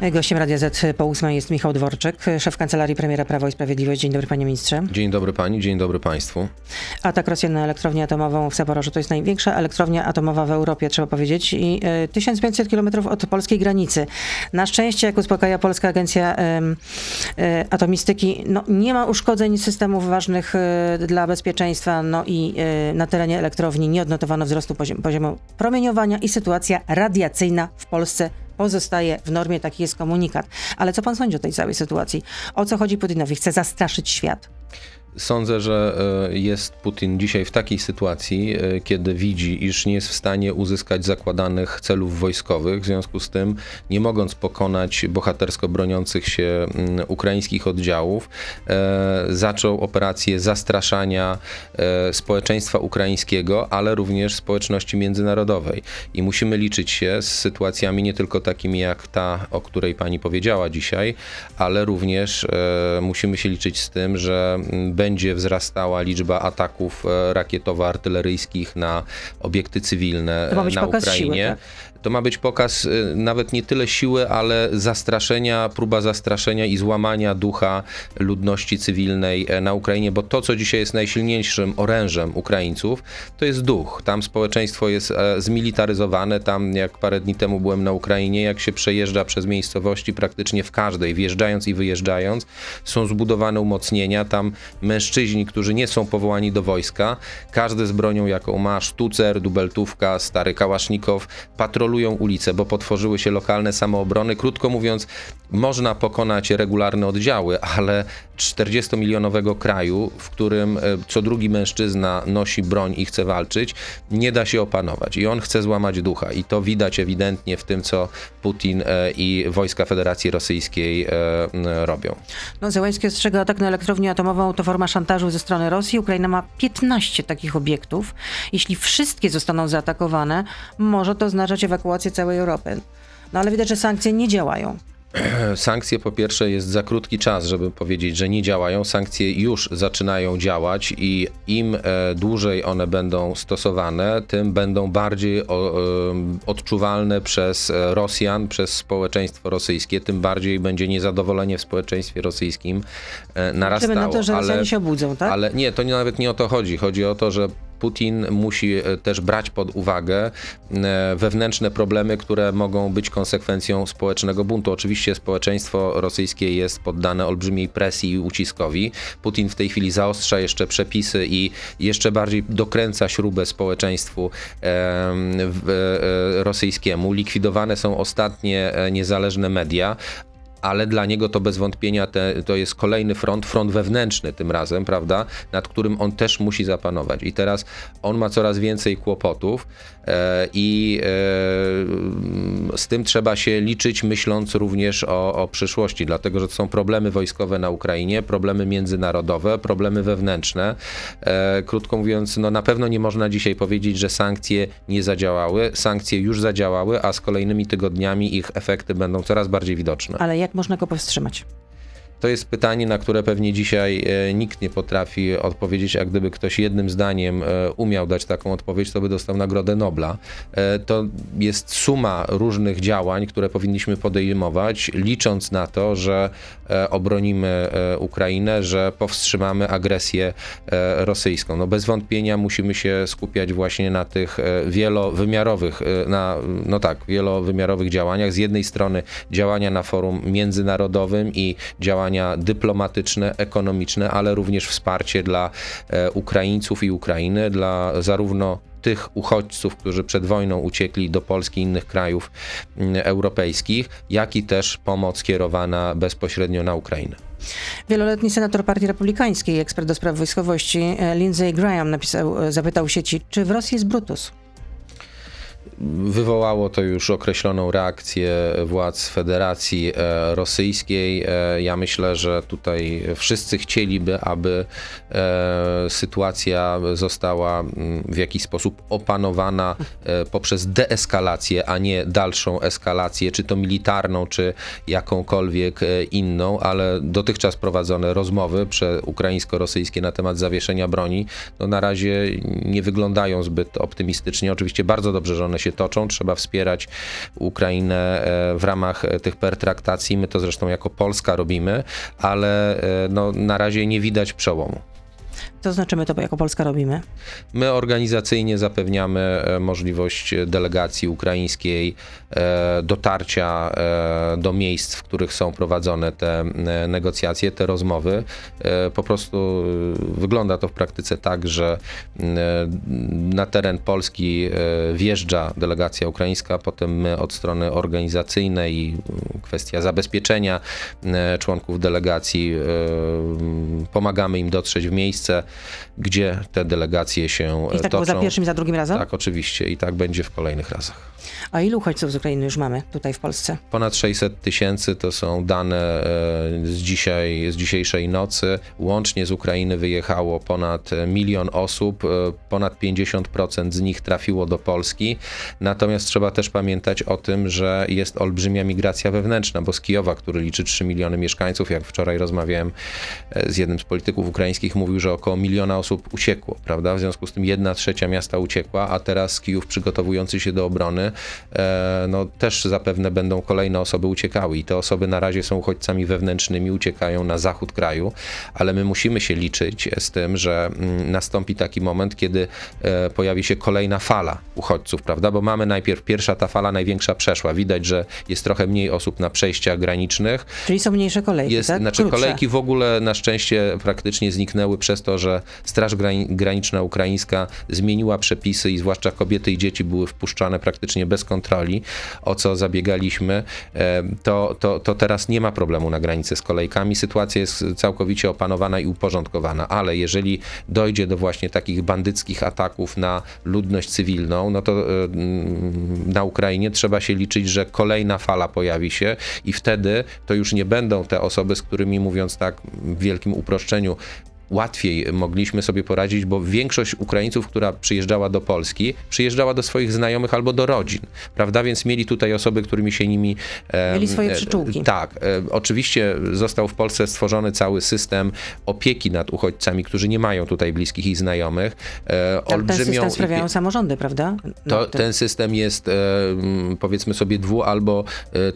Gościem Radia Z po ósmej jest Michał Dworczyk, szef Kancelarii Premiera Prawo i Sprawiedliwość. Dzień dobry panie ministrze. Dzień dobry pani, dzień dobry państwu. Atak Rosjan na elektrownię atomową w Saporożu to jest największa elektrownia atomowa w Europie, trzeba powiedzieć, i y, 1500 kilometrów od polskiej granicy. Na szczęście, jak uspokaja Polska Agencja y, Atomistyki, no, nie ma uszkodzeń systemów ważnych y, dla bezpieczeństwa, no i na terenie elektrowni nie odnotowano wzrostu poziom, poziomu promieniowania i sytuacja radiacyjna w Polsce pozostaje w normie, taki jest komunikat. Ale co pan sądzi o tej całej sytuacji? O co chodzi Putinowi? Chce zastraszyć świat. Sądzę, że e, jest Putin dzisiaj w takiej sytuacji, e, kiedy widzi, iż nie jest w stanie uzyskać zakładanych celów wojskowych, w związku z tym, nie mogąc pokonać bohatersko broniących się mm, ukraińskich oddziałów, e, zaczął operację zastraszania społeczeństwa ukraińskiego, ale również społeczności międzynarodowej. I musimy liczyć się z sytuacjami nie tylko takimi jak ta, o której pani powiedziała dzisiaj, ale również musimy się liczyć z tym, że będzie będzie wzrastała liczba ataków e, rakietowo-artyleryjskich na obiekty cywilne na Ukrainie. Siły, tak? To ma być pokaz y, nawet nie tyle siły, ale zastraszenia, próba zastraszenia i złamania ducha ludności cywilnej e, na Ukrainie, bo to, co dzisiaj jest najsilniejszym orężem Ukraińców, to jest duch. Tam społeczeństwo jest e, zmilitaryzowane. Tam, jak parę dni temu byłem na Ukrainie, jak się przejeżdża przez miejscowości, praktycznie w każdej, wjeżdżając i wyjeżdżając, są zbudowane umocnienia. Tam mężczyźni, którzy nie są powołani do wojska, każdy z bronią, jaką ma, sztucer, dubeltówka, stary kałasznikow, patrolują patrolują ulice, bo potworzyły się lokalne samoobrony. Krótko mówiąc, można pokonać regularne oddziały, ale 40-milionowego kraju, w którym e, co drugi mężczyzna nosi broń i chce walczyć, nie da się opanować. I on chce złamać ducha. I to widać ewidentnie w tym, co Putin e, i wojska Federacji Rosyjskiej e, robią. No, Zełański ostrzega atak na elektrownię atomową to forma szantażu ze strony Rosji. Ukraina ma 15 takich obiektów. Jeśli wszystkie zostaną zaatakowane, może to oznaczać ewakuację całej Europy. No ale widać, że sankcje nie działają. Sankcje po pierwsze jest za krótki czas, żeby powiedzieć, że nie działają. Sankcje już zaczynają działać i im e, dłużej one będą stosowane, tym będą bardziej e, odczuwalne przez Rosjan, przez społeczeństwo rosyjskie, tym bardziej będzie niezadowolenie w społeczeństwie rosyjskim e, narastało. Liczymy na to, że Rosjanie się obudzą, tak? Ale nie, to nawet nie o to chodzi. Chodzi o to, że Putin musi e, też brać pod uwagę e, wewnętrzne problemy, które mogą być konsekwencją społecznego buntu. Oczywiście społeczeństwo rosyjskie jest poddane olbrzymiej presji i uciskowi. Putin w tej chwili zaostrza jeszcze przepisy i jeszcze bardziej dokręca śrubę społeczeństwu e, rosyjskiemu. Likwidowane są ostatnie niezależne media, ale dla niego to bez wątpienia te, to jest kolejny front, front wewnętrzny tym razem, prawda, nad którym on też musi zapanować. I teraz on ma coraz więcej kłopotów e, i e, z tym trzeba się liczyć, myśląc również o, o przyszłości, dlatego że to są problemy wojskowe na Ukrainie, problemy międzynarodowe, problemy wewnętrzne. E, krótko mówiąc, no na pewno nie można dzisiaj powiedzieć, że sankcje nie zadziałały. Sankcje już zadziałały, a z kolejnymi tygodniami ich efekty będą coraz bardziej widoczne. Ale jak można go powstrzymać? To jest pytanie, na które pewnie dzisiaj e, nikt nie potrafi odpowiedzieć, a gdyby ktoś jednym zdaniem e, umiał dać taką odpowiedź, to by dostał Nagrodę Nobla. E, to jest suma różnych działań, które powinniśmy podejmować, licząc na to, że obronimy Ukrainę, że powstrzymamy agresję rosyjską. No bez wątpienia musimy się skupiać właśnie na tych wielowymiarowych, na, no tak, wielowymiarowych działaniach. Z jednej strony działania na forum międzynarodowym i działania działania dyplomatyczne, ekonomiczne, ale również wsparcie dla e, Ukraińców i Ukrainy, dla zarówno tych uchodźców, którzy przed wojną uciekli do Polski i innych krajów europejskich, jak i też pomoc kierowana bezpośrednio na Ukrainę. Wieloletni senator Partii Republikańskiej, ekspert do spraw wojskowości e, Lindsey Graham napisał, e, zapytał sieci, czy w Rosji jest Brutus? Wywołało to już określoną reakcję władz Federacji e, Rosyjskiej. E, ja myślę, że tutaj wszyscy chcieliby, aby e, sytuacja została mm, w jakiś sposób opanowana poprzez deeskalację, a nie dalszą eskalację, czy to militarną, czy jakąkolwiek inną, ale dotychczas prowadzone rozmowy ukraińsko-rosyjskie na temat zawieszenia broni, no na razie nie wyglądają zbyt optymistycznie. Oczywiście bardzo dobrze, że one się się toczą. Trzeba wspierać Ukrainę w ramach tych pertraktacji. My to zresztą jako Polska robimy, ale no, na razie nie widać przełomu. To znaczy my to jako Polska robimy? My organizacyjnie zapewniamy e, możliwość delegacji ukraińskiej e, dotarcia e, do miejsc, w których są prowadzone te negocjacje, te rozmowy. Po prostu wygląda to w praktyce tak, że na teren Polski wjeżdża delegacja ukraińska, potem my od strony organizacyjnej i kwestia zabezpieczenia członków delegacji pomagamy im dotrzeć w miejsce gdzie te delegacje się I tak toczą. za pierwszym i za drugim razem? Tak, oczywiście i tak będzie w kolejnych razach. A ilu uchodźców z Ukrainy już mamy tutaj w Polsce? Ponad 600 tysięcy to są dane e, z, dzisiaj, z dzisiejszej nocy. Łącznie z Ukrainy wyjechało ponad milion osób, e, ponad 50% z nich trafiło do Polski. Natomiast trzeba też pamiętać o tym, że jest olbrzymia migracja wewnętrzna, bo z Kijowa, który liczy 3 miliony mieszkańców, jak wczoraj rozmawiałem e, z jednym z polityków ukraińskich, mówił, że około miliona osób uciekło, prawda? W związku z tym jedna trzecia miasta uciekła, a teraz Kijów przygotowujący się do obrony no też zapewne będą kolejne osoby uciekały i te osoby na razie są uchodźcami wewnętrznymi, uciekają na zachód kraju, ale my musimy się liczyć z tym, że mm, nastąpi taki moment, kiedy e, pojawi się kolejna fala uchodźców, prawda? Bo mamy najpierw pierwsza ta fala największa przeszła. Widać, że jest trochę mniej osób na przejściach granicznych. Czyli są mniejsze kolejki, jest, tak? Znaczy Krótsze. kolejki w ogóle na szczęście praktycznie zniknęły przez to, że Straż Graniczna Ukraińska zmieniła przepisy i zwłaszcza kobiety i dzieci były wpuszczane praktycznie bez kontroli, o co zabiegaliśmy, e, to, to, to teraz nie ma problemu na granicy z kolejkami. Sytuacja jest całkowicie opanowana i uporządkowana, ale jeżeli dojdzie do właśnie takich bandyckich ataków na ludność cywilną, no to e, mm, na Ukrainie trzeba się liczyć, że kolejna fala pojawi się i wtedy to już nie będą te osoby, z którymi mówiąc tak w wielkim uproszczeniu, łatwiej mogliśmy sobie poradzić, bo większość Ukraińców, która przyjeżdżała do Polski, przyjeżdżała do swoich znajomych albo do rodzin, prawda? Więc mieli tutaj osoby, którymi się nimi... Mieli swoje przyczółki. Tak. E, oczywiście został w Polsce stworzony cały system opieki nad uchodźcami, którzy nie mają tutaj bliskich i znajomych. E, olbrzymią... Ten system sprawiają samorządy, prawda? No, to, ten system jest e, powiedzmy sobie dwu albo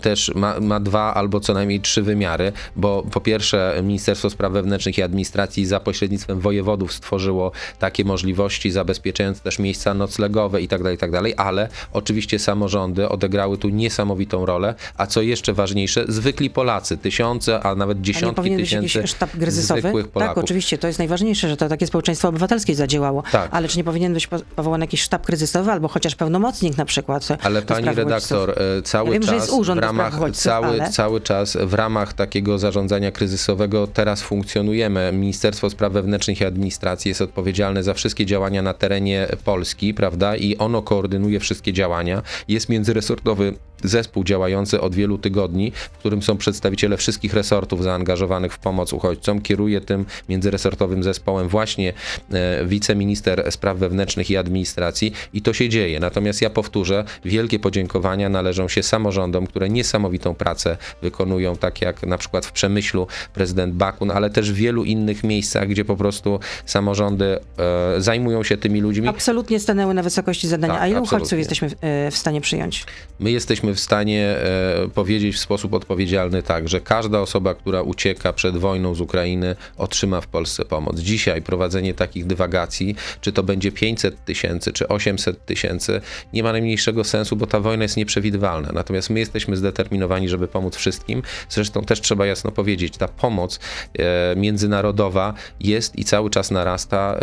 też ma, ma dwa albo co najmniej trzy wymiary, bo po pierwsze Ministerstwo Spraw Wewnętrznych i Administracji za pośrednictwem wojewodów stworzyło takie możliwości, zabezpieczając też miejsca noclegowe itd., tak itd., tak ale oczywiście samorządy odegrały tu niesamowitą rolę, a co jeszcze ważniejsze, zwykli Polacy, tysiące, a nawet dziesiątki a tysięcy sztab kryzysowy? zwykłych tak, Polaków. Tak, oczywiście, to jest najważniejsze, że to takie społeczeństwo obywatelskie zadziałało, tak. ale czy nie powinien być powołany jakiś sztab kryzysowy albo chociaż pełnomocnik na przykład? Ale pani redaktor, e, cały ja wiem, czas w ramach, cały, ale... cały czas w ramach takiego zarządzania kryzysowego teraz funkcjonujemy. Ministerstwo Spraw Wewnętrznych i Administracji jest odpowiedzialne za wszystkie działania na terenie Polski, prawda? I ono koordynuje wszystkie działania. Jest międzyresortowy zespół działający od wielu tygodni, w którym są przedstawiciele wszystkich resortów zaangażowanych w pomoc uchodźcom. Kieruje tym międzyresortowym zespołem właśnie e, wiceminister spraw wewnętrznych i administracji i to się dzieje. Natomiast ja powtórzę, wielkie podziękowania należą się samorządom, które niesamowitą pracę wykonują, tak jak na przykład w Przemyślu prezydent Bakun, ale też w wielu innych miejscach, gdzie po prostu samorządy e, zajmują się tymi ludźmi. Absolutnie stanęły na wysokości zadania. Tak, A ilu uchodźców jesteśmy w, e, w stanie przyjąć? My jesteśmy w stanie e, powiedzieć w sposób odpowiedzialny tak, że każda osoba, która ucieka przed wojną z Ukrainy, otrzyma w Polsce pomoc. Dzisiaj prowadzenie takich dywagacji, czy to będzie 500 tysięcy, czy 800 tysięcy, nie ma najmniejszego sensu, bo ta wojna jest nieprzewidywalna. Natomiast my jesteśmy zdeterminowani, żeby pomóc wszystkim. Zresztą też trzeba jasno powiedzieć, ta pomoc e, międzynarodowa jest i cały czas narasta.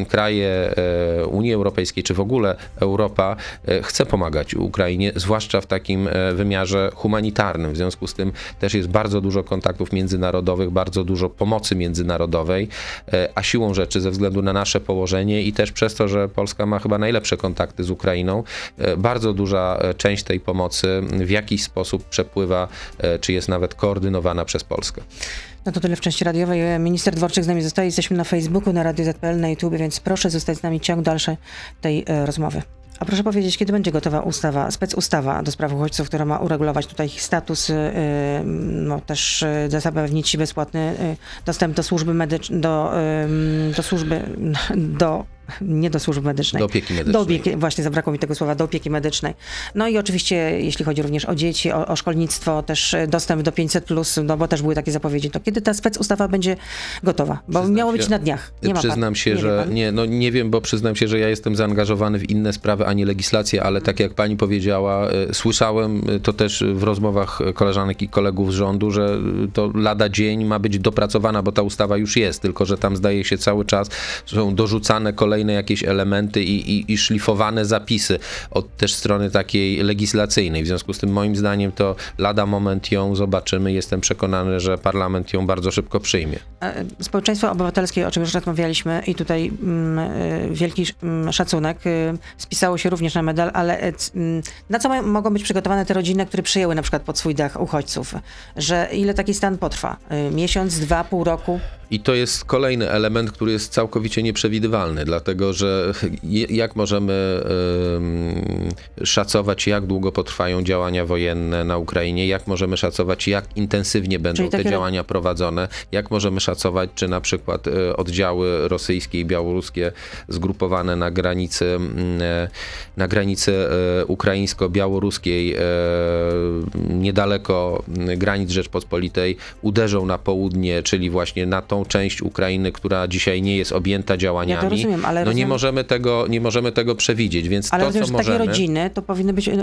E, kraje Unii Europejskiej, czy w ogóle Europa chce pomagać Ukrainie, zwłaszcza w takim e, wymiarze humanitarnym. W związku z tym też jest bardzo dużo kontaktów międzynarodowych, bardzo dużo pomocy międzynarodowej, e, a siłą rzeczy ze względu na nasze położenie i też przez to, że Polska ma chyba najlepsze kontakty z Ukrainą, e, bardzo duża część tej pomocy w jakiś sposób przepływa, czy jest nawet koordynowana przez Polskę. No to tyle w części radiowej. Minister Dworczyk z nami zostaje. Jesteśmy na Facebooku, na Radio ZPL, na YouTube, więc proszę zostać z nami ciąg dalszy tej rozmowy. A proszę powiedzieć, kiedy będzie gotowa ustawa, specustawa do spraw uchodźców, która ma uregulować tutaj ich status, yy, no też yy, zapewnić bezpłatny dostęp do służby medycznej, do, do służby, do nie do służby medycznej. Do opieki medycznej. Do opieki, właśnie zabrakło mi tego słowa, do opieki medycznej. No i oczywiście, jeśli chodzi również o dzieci, o, o szkolnictwo, też dostęp do 500+, no bo też były takie zapowiedzi. To kiedy ta spec ustawa będzie gotowa? Bo Przyznam miało się- być na dniach. Nie ma przyznam pan. się, nie że nie, no nie wiem, bo przyznam się, że ja jestem zaangażowany w inne sprawy, a nie legislację, ale tak jak pani powiedziała, e, słyszałem e, to też w rozmowach koleżanek i kolegów z rządu, że e, to lada dzień ma być dopracowana, bo ta ustawa już jest, tylko że tam zdaje się cały czas są dorzucane kolejne jakieś elementy i, i, i szlifowane zapisy od też strony takiej legislacyjnej. W związku z tym moim zdaniem to lada moment ją zobaczymy. Jestem przekonany, że parlament ją bardzo szybko przyjmie. E, Społeczeństwo obywatelskie, o czym już rozmawialiśmy i tutaj mm, e, wielki mm, szacunek, e, spisało się również na medal, ale mm, na co mają, mogą być przygotowane te rodziny, które przyjęły na przykład pod swój dach uchodźców? Że ile taki stan potrwa? Miesiąc, dwa, pół roku? I to jest kolejny element, który jest całkowicie nieprzewidywalny, dlatego że je- jak możemy em, szacować, jak długo potrwają działania wojenne na Ukrainie, jak możemy szacować, jak intensywnie będą te działania prowadzone, jak możemy szacować, czy na przykład e, oddziały rosyjskie i białoruskie zgrupowane na granicy, e, na granicy e, ukraińsko-białoruskiej niedaleko granic Rzeczpospolitej uderzą na południe, czyli właśnie na tą część Ukrainy, która dzisiaj nie jest objęta działaniami. rozumiem, ale no nie rozumiem- możemy tego, nie możemy tego przewidzieć, więc Ale to, rozumiem, co że takie możemy... rodziny to powinny być e,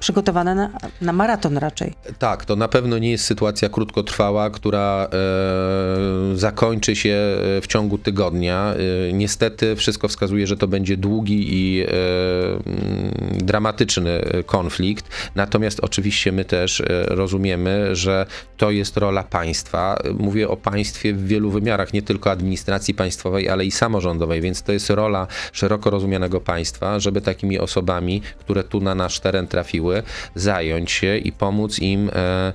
przygotowane na, na maraton raczej. Tak, to na pewno nie jest sytuacja krótkotrwała, która e, zakończy się e, w ciągu tygodnia. E, niestety wszystko wskazuje, że to będzie długi i e, mm, dramatyczny konflikt. Natomiast oczywiście my też e, rozumiemy, że to jest rola państwa. Mówię o państwie w wielu wymiarach, nie tylko administracji państwowej, ale i samorządowej, więc to jest rola szeroko rozumianego państwa, żeby takimi osobami, które tu na nasz teren trafiły, zająć się i pomóc im e, e,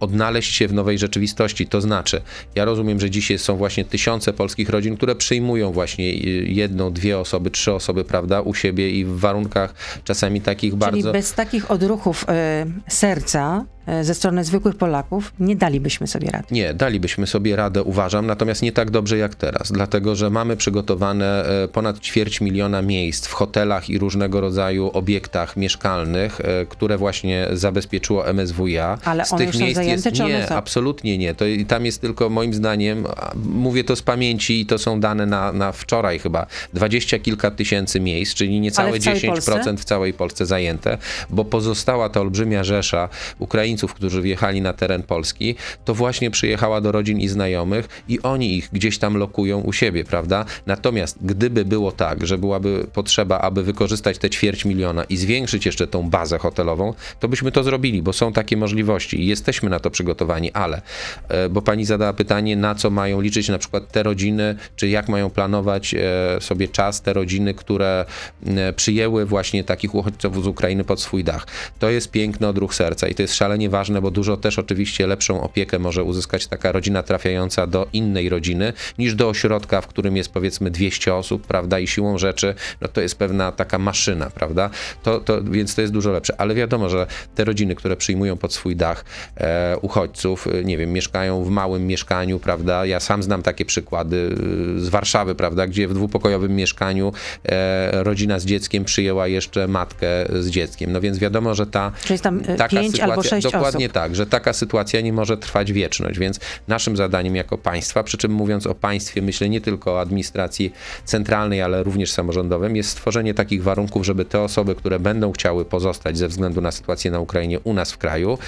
odnaleźć się w nowej rzeczywistości. To znaczy, ja rozumiem, że dzisiaj są właśnie tysiące polskich rodzin, które przyjmują właśnie e, jedną, dwie osoby, trzy osoby, prawda, u siebie i w warunkach czasami takich Czyli bardzo... bez takich odruchów e, serca ze strony zwykłych Polaków nie dalibyśmy sobie rady. Nie, dalibyśmy sobie radę, uważam, natomiast nie tak dobrze jak teraz, dlatego że mamy przygotowane e, ponad ćwierć miliona miejsc w hotelach i różnego rodzaju obiektach mieszkalnych, e, które właśnie zabezpieczyło MSWiA. Ale z one tych już miejsc zajęte, jest, nie, są? absolutnie nie. To, tam jest tylko moim zdaniem, mówię to z pamięci i to są dane na, na wczoraj chyba, dwadzieścia kilka tysięcy miejsc, czyli niecałe Ale w całej 10% Polsce? w całej Polsce zajęte, bo pozostała ta olbrzymia rzesza Ukraińców, którzy wjechali na teren Polski, to właśnie przyjechała do rodzin i znajomych i oni ich gdzieś tam lokują u siebie, prawda? Natomiast gdyby było tak, że byłaby potrzeba, aby wykorzystać te ćwierć miliona i zwiększyć jeszcze tą bazę hotelową, to byśmy to zrobili, bo są takie możliwości i jesteśmy na to przygotowani, ale, e, bo pani zadała pytanie, na co mają liczyć na przykład te rodziny, czy jak mają planować e, sobie czas te rodziny, które e, przyjęły właśnie takich uchodźców z Ukrainy pod swój dach. To jest piękny odruch serca i to jest szalenie ważne, bo dużo też oczywiście lepszą opiekę może uzyskać taka rodzina trafiająca do innej rodziny, niż do ośrodka, w którym jest powiedzmy 200 osób, prawda, i siłą rzeczy, no to jest pewna taka maszyna, prawda, to, to, więc to jest dużo lepsze, ale wiadomo, że te rodziny, które przyjmują pod swój dach e, uchodźców, e, nie wiem, mieszkają w małym mieszkaniu, prawda, ja sam znam takie przykłady e, z Warszawy, prawda, gdzie w dwupokojowym mieszkaniu e, rodzina z dzieckiem przyjęła jeszcze matkę z dzieckiem, no więc wiadomo, że ta Czyli jest tam e, taka pięć sytuacja, albo sześć dokładnie osób. tak, że taka sytuacja nie może trwać wieczność, więc naszym zadaniem jako państwa, przy czym mówiąc o państwie, myślę nie tylko o administracji centralnej, ale również samorządowym, jest stworzenie takich warunków, żeby te osoby, które będą chciały pozostać ze względu na sytuację na Ukrainie u nas w kraju,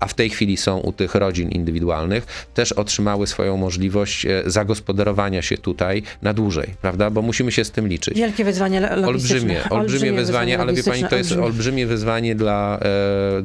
a w tej chwili są u tych rodzin indywidualnych, też otrzymały swoją możliwość e, zagospodarowania się tutaj na dłużej, prawda? Bo musimy się z tym liczyć. Wielkie wyzwanie lo- logistyczne. Olbrzymie, olbrzymie wyzwanie, ale wie pani, to jest olbrzymie. olbrzymie wyzwanie dla e,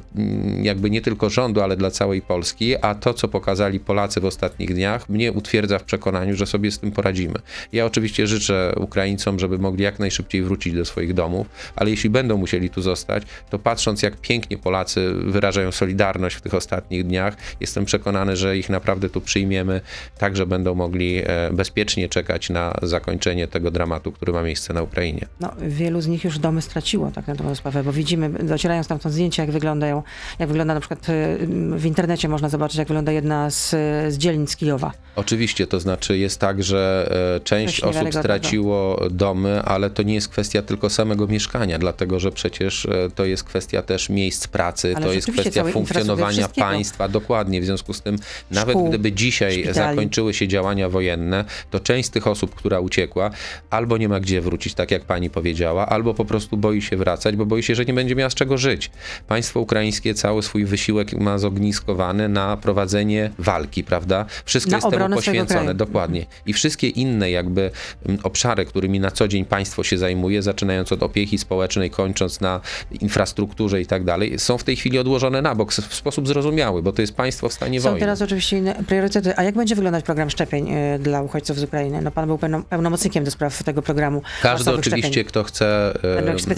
jakby nie tylko rządu, ale dla całej Polski, a to, co pokazali Polacy w ostatnich dniach, mnie utwierdza w przekonaniu, że sobie z tym poradzimy. Ja oczywiście życzę Ukraińcom, żeby mogli jak najszybciej wrócić do swoich domów, ale jeśli będą musieli tu zostać, to patrząc jak pięknie Polacy wyrażają solidarność w tych ostatnich dniach, jestem przekonany, że ich naprawdę tu przyjmiemy, tak, że będą mogli e, bezpiecznie czekać na zakończenie tego dramatu, który ma miejsce na Ukrainie. No, wielu z nich już domy straciło, tak na dobrą sprawę, bo widzimy, docierają stamtąd zdjęcia, jak wyglądają, jak wygląda na przykład przykład w internecie można zobaczyć, jak wygląda jedna z, z dzielnic Kijowa. Oczywiście, to znaczy jest tak, że część osób straciło domy, ale to nie jest kwestia tylko samego mieszkania, dlatego że przecież to jest kwestia też miejsc pracy, ale to jest kwestia funkcjonowania państwa, dokładnie. W związku z tym, nawet Szkół, gdyby dzisiaj szpitali. zakończyły się działania wojenne, to część z tych osób, która uciekła, albo nie ma gdzie wrócić, tak jak pani powiedziała, albo po prostu boi się wracać, bo boi się, że nie będzie miała z czego żyć. Państwo ukraińskie cały swój wysiłek ma zogniskowany na prowadzenie walki, prawda? Wszystko na jest temu poświęcone, dokładnie. I wszystkie inne jakby mm, obszary, którymi na co dzień państwo się zajmuje, zaczynając od opieki społecznej, kończąc na infrastrukturze i tak dalej, są w tej chwili odłożone na bok w sposób zrozumiały, bo to jest państwo w stanie są wojny. Są teraz oczywiście inne priorytety. A jak będzie wyglądać program szczepień y, dla uchodźców z Ukrainy? No pan był pełnomocnikiem do spraw tego programu. Każdy oczywiście, szczepień. kto chce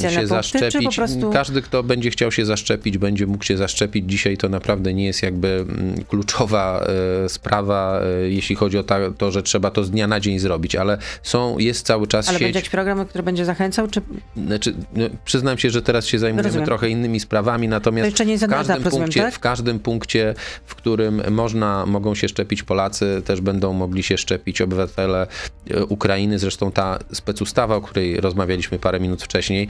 e, się zaszczepić, prostu... każdy, kto będzie chciał się zaszczepić, będzie mógł się zaszczepić. Dzisiaj to naprawdę nie jest jakby mm, kluczowa e, sprawa, e, jeśli chodzi o to, że trzeba to z dnia na dzień zrobić, ale są, jest cały czas ale sieć... będzie jakiś program, który będzie zachęcał, czy... Znaczy, no, przyznam się, że teraz się zajmujemy Rozumiem. trochę innymi sprawami, natomiast w każdym, punkcie, tak? w każdym punkcie, w którym można, mogą się szczepić Polacy, też będą mogli się szczepić obywatele Ukrainy. Zresztą ta specustawa, o której rozmawialiśmy parę minut wcześniej,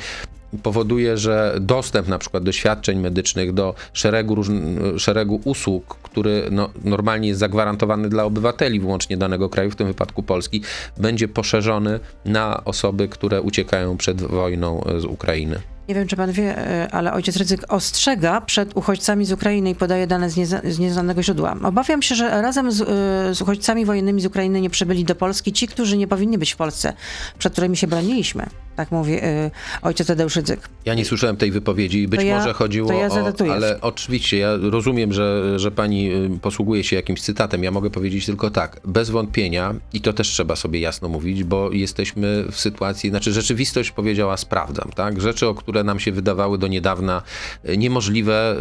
powoduje, że dostęp na przykład do świadczeń medycznych, do szeregu, szeregu usług, który no, normalnie jest zagwarantowany dla obywateli wyłącznie danego kraju, w tym wypadku Polski, będzie poszerzony na osoby, które uciekają przed wojną z Ukrainy. Nie wiem, czy pan wie, e, ale ojciec Rydzyk ostrzega przed uchodźcami z Ukrainy i podaje dane z, nieza, z nieznanego źródła. Obawiam się, że razem z, e, z, uchodźcami wojennymi z Ukrainy nie przybyli do Polski ci, którzy nie powinni być w Polsce, przed którymi się broniliśmy. Tak mówi y, ojciec Tadeusz Rydzyk. Ja nie słyszałem tej wypowiedzi. Być ja, może chodziło ja o... Ale oczywiście, ja rozumiem, że, że pani posługuje się jakimś cytatem. Ja mogę powiedzieć tylko tak. Bez wątpienia, i to też trzeba sobie jasno mówić, bo jesteśmy w sytuacji, znaczy rzeczywistość powiedziała sprawdzam, tak? Rzeczy, o które które nam się wydawały do niedawna e, niemożliwe e,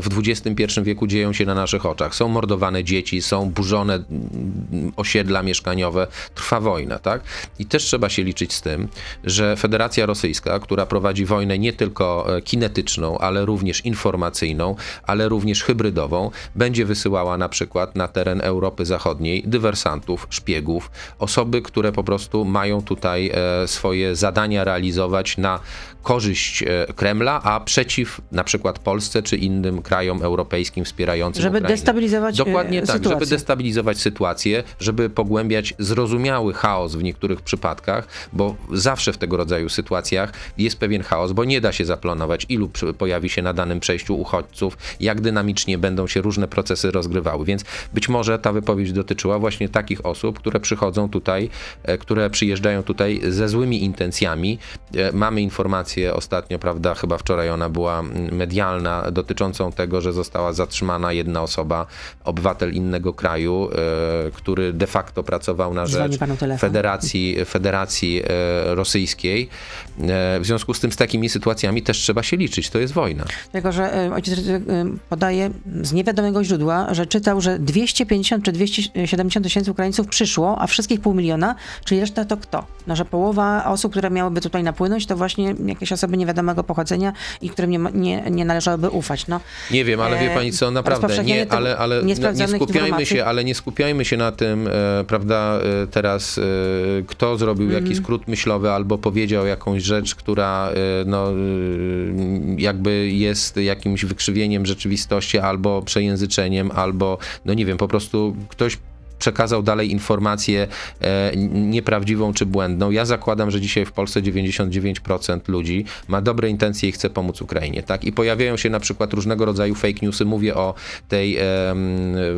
w XXI wieku dzieją się na naszych oczach. Są mordowane dzieci, są burzone mm, osiedla mieszkaniowe, trwa wojna, tak? I też trzeba się liczyć z tym, że Federacja Rosyjska, która prowadzi wojnę nie tylko e, kinetyczną, ale również informacyjną, ale również hybrydową, będzie wysyłała na przykład na teren Europy Zachodniej dywersantów, szpiegów, osoby, które po prostu mają tutaj swoje zadania realizować na korzyść e, Kremla, a przeciw na przykład Polsce czy innym krajom europejskim wspierającym Żeby Ukrainę. destabilizować Dokładnie e, tak, sytuację. żeby destabilizować sytuację, żeby pogłębiać zrozumiały chaos w niektórych przypadkach, bo zawsze w tego rodzaju sytuacjach jest pewien chaos, bo nie da się zaplanować, ilu pojawi się na danym przejściu uchodźców, jak dynamicznie będą się różne procesy rozgrywały. Więc być może ta wypowiedź dotyczyła właśnie takich osób, które przychodzą tutaj, e, które przyjeżdżają tutaj ze złymi intencjami. Mamy informacje, informację ostatnio, prawda, chyba wczoraj ona była medialna, dotyczącą tego, że została zatrzymana jedna osoba, obywatel innego kraju, e, który de facto pracował na rzecz Federacji, Federacji e, Rosyjskiej. E, w związku z tym z takimi sytuacjami też trzeba się liczyć. To jest wojna. Tylko, że ojciec podaje z niewiadomego źródła, że czytał, że 250 czy 270 tysięcy Ukraińców przyszło, a wszystkich pół miliona, czyli reszta to kto? No, że połowa osób, które miałyby tutaj napłynąć, to właśnie jakieś osoby niewiadomego pochodzenia i którym nie, nie, nie należałoby ufać. No, nie wiem, ale wie pani co, naprawdę, nie, ale, ale nie skupiajmy się, ale nie skupiajmy się na tym, e, prawda, e, teraz e, kto zrobił mm. jakiś skrót myślowy albo powiedział jakąś rzecz, która e, no, e, jakby jest jakimś wykrzywieniem rzeczywistości albo przejęzyczeniem, albo no nie wiem, po prostu ktoś przekazał dalej informację e, nieprawdziwą czy błędną. Ja zakładam, że dzisiaj w Polsce 99% ludzi ma dobre intencje i chce pomóc Ukrainie, tak? I pojawiają się na przykład różnego rodzaju fake newsy. Mówię o tej e,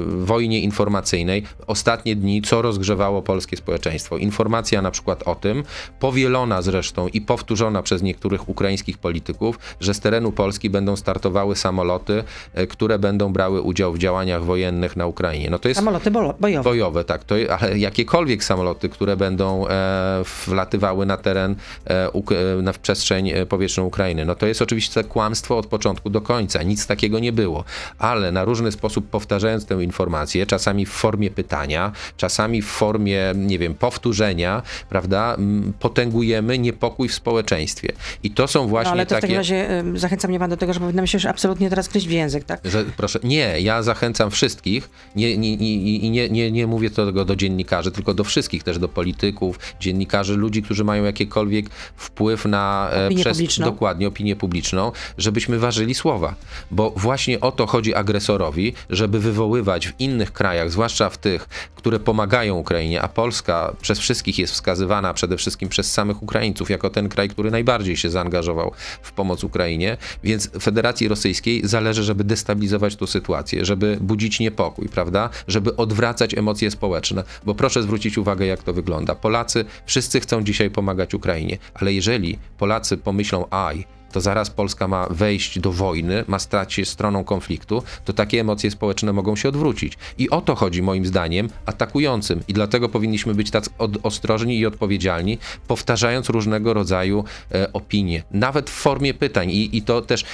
wojnie informacyjnej. Ostatnie dni, co rozgrzewało polskie społeczeństwo. Informacja na przykład o tym, powielona zresztą i powtórzona przez niektórych ukraińskich polityków, że z terenu Polski będą startowały samoloty, e, które będą brały udział w działaniach wojennych na Ukrainie. No to jest samoloty bojowe bojowe, tak, to, ale jakiekolwiek samoloty, które będą e, wlatywały na teren, e, uk, e, na przestrzeń powietrzną Ukrainy, no to jest oczywiście kłamstwo od początku do końca. Nic takiego nie było. Ale na różny sposób powtarzając tę informację, czasami w formie pytania, czasami w formie, nie wiem, powtórzenia, prawda, potęgujemy niepokój w społeczeństwie. I to są właśnie no, ale to takie... w takim razie y, zachęca mnie pan do tego, że powinnam się już absolutnie teraz kryć w język, tak? Że, proszę, nie, ja zachęcam wszystkich nie, nie, nie, nie, nie, nie mówię tego do dziennikarzy, tylko do wszystkich, też do polityków, dziennikarzy, ludzi, którzy mają jakikolwiek wpływ na e, opinię przez, publiczną. dokładnie opinię publiczną, żebyśmy ważyli słowa. Bo właśnie o to chodzi agresorowi, żeby wywoływać w innych krajach, zwłaszcza w tych, które pomagają Ukrainie, a Polska przez wszystkich jest wskazywana przede wszystkim przez samych Ukraińców jako ten kraj, który najbardziej się zaangażował w pomoc Ukrainie, więc Federacji Rosyjskiej zależy, żeby destabilizować tę sytuację, żeby budzić niepokój, prawda? Żeby odwracać emocje społeczne, bo proszę zwrócić uwagę, jak to wygląda. Polacy wszyscy chcą dzisiaj pomagać Ukrainie, ale jeżeli Polacy pomyślą, aj, to zaraz Polska ma wejść do wojny, ma stać się stroną konfliktu, to takie emocje społeczne mogą się odwrócić. I o to chodzi moim zdaniem atakującym. I dlatego powinniśmy być tak ostrożni i odpowiedzialni, powtarzając różnego rodzaju e, opinie, nawet w formie pytań. I, I to też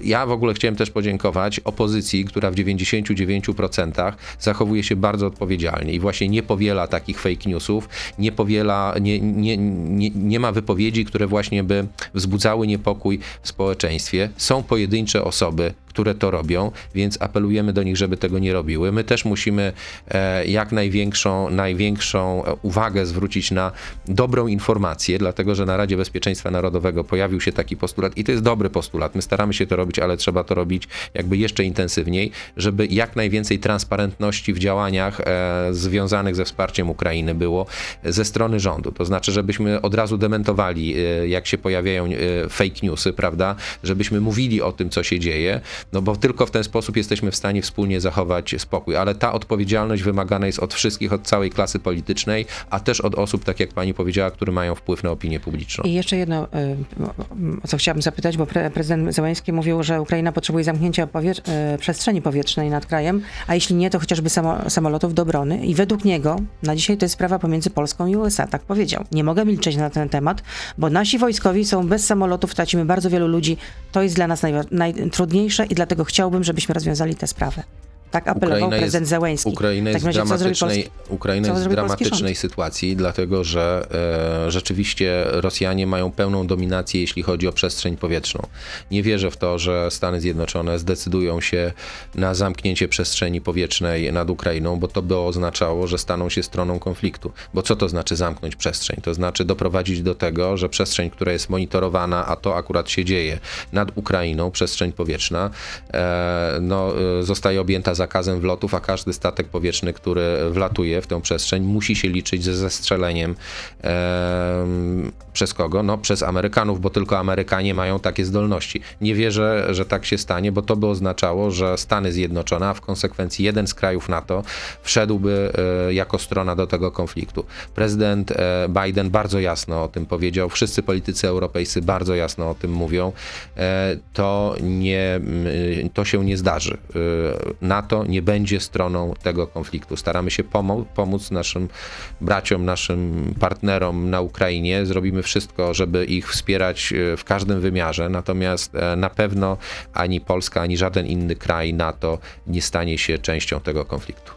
ja w ogóle chciałem też podziękować opozycji, która w 99% zachowuje się bardzo odpowiedzialnie i właśnie nie powiela takich fake newsów, nie powiela, nie, nie, nie, nie ma wypowiedzi, które właśnie by wzbudzały niepokój w społeczeństwie. Są pojedyncze osoby, które to robią, więc apelujemy do nich, żeby tego nie robiły. My też musimy e, jak największą, największą e, uwagę zwrócić na dobrą informację, dlatego że na Radzie Bezpieczeństwa Narodowego pojawił się taki postulat i to jest dobry postulat. My staramy się to robić, ale trzeba to robić jakby jeszcze intensywniej, żeby jak najwięcej transparentności w działaniach e, związanych ze wsparciem Ukrainy było ze strony rządu. To znaczy, żebyśmy od razu dementowali, jak się pojawiają fake newsy, prawda? Żebyśmy mówili o tym, co się dzieje, no bo tylko w ten sposób jesteśmy w stanie wspólnie zachować spokój. Ale ta odpowiedzialność wymagana jest od wszystkich, od całej klasy politycznej, a też od osób, tak jak pani powiedziała, które mają wpływ na opinię publiczną. I jeszcze jedno, y, o co chciałabym zapytać, bo prezydent Zełański mówił, że Ukraina potrzebuje zamknięcia y, przestrzeni powietrznej nad krajem, a jeśli nie, to chociażby samolotów do obrony. I według niego na dzisiaj to jest sprawa pomiędzy Polską i USA, tak powiedział. Nie mogę milczeć na ten temat, bo nasi wojskowi są bez samolotów, tracimy bardzo wielu ludzi. To jest dla nas najtrudniejsze i dlatego chciałbym, żebyśmy rozwiązali tę sprawę. Tak apelował Ukraina prezydent jest, Zełęński. Ukraina jest w dramatycznej, Ukraina jest dramatycznej sytuacji, dlatego że e, rzeczywiście Rosjanie mają pełną dominację, jeśli chodzi o przestrzeń powietrzną. Nie wierzę w to, że Stany Zjednoczone zdecydują się na zamknięcie przestrzeni powietrznej nad Ukrainą, bo to by oznaczało, że staną się stroną konfliktu. Bo co to znaczy zamknąć przestrzeń? To znaczy doprowadzić do tego, że przestrzeń, która jest monitorowana, a to akurat się dzieje nad Ukrainą, przestrzeń powietrzna, e, no, e, zostaje objęta zakazem wlotów, a każdy statek powietrzny, który wlatuje w tę przestrzeń, musi się liczyć ze zestrzeleniem e, przez kogo? No, przez Amerykanów, bo tylko Amerykanie mają takie zdolności. Nie wierzę, że tak się stanie, bo to by oznaczało, że Stany Zjednoczone, a w konsekwencji jeden z krajów NATO, wszedłby e, jako strona do tego konfliktu. Prezydent e, Biden bardzo jasno o tym powiedział, wszyscy politycy europejscy bardzo jasno o tym mówią. E, to, nie, to się nie zdarzy. NATO NATO nie będzie stroną tego konfliktu. Staramy się pomo pomóc naszym braciom, naszym partnerom na Ukrainie. Zrobimy wszystko, żeby ich wspierać e, w każdym wymiarze, natomiast e, na pewno ani Polska, ani żaden inny kraj NATO nie stanie się częścią tego konfliktu.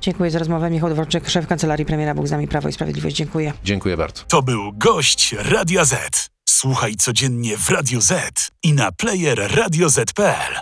Dziękuję za rozmowę. Michał Dworczyk, szef Kancelarii Premiera Bóg z nami Prawo i Sprawiedliwość. Dziękuję. Dziękuję bardzo. To był gość Radia Z. Słuchaj codziennie w Radio Z i na player radioz.pl.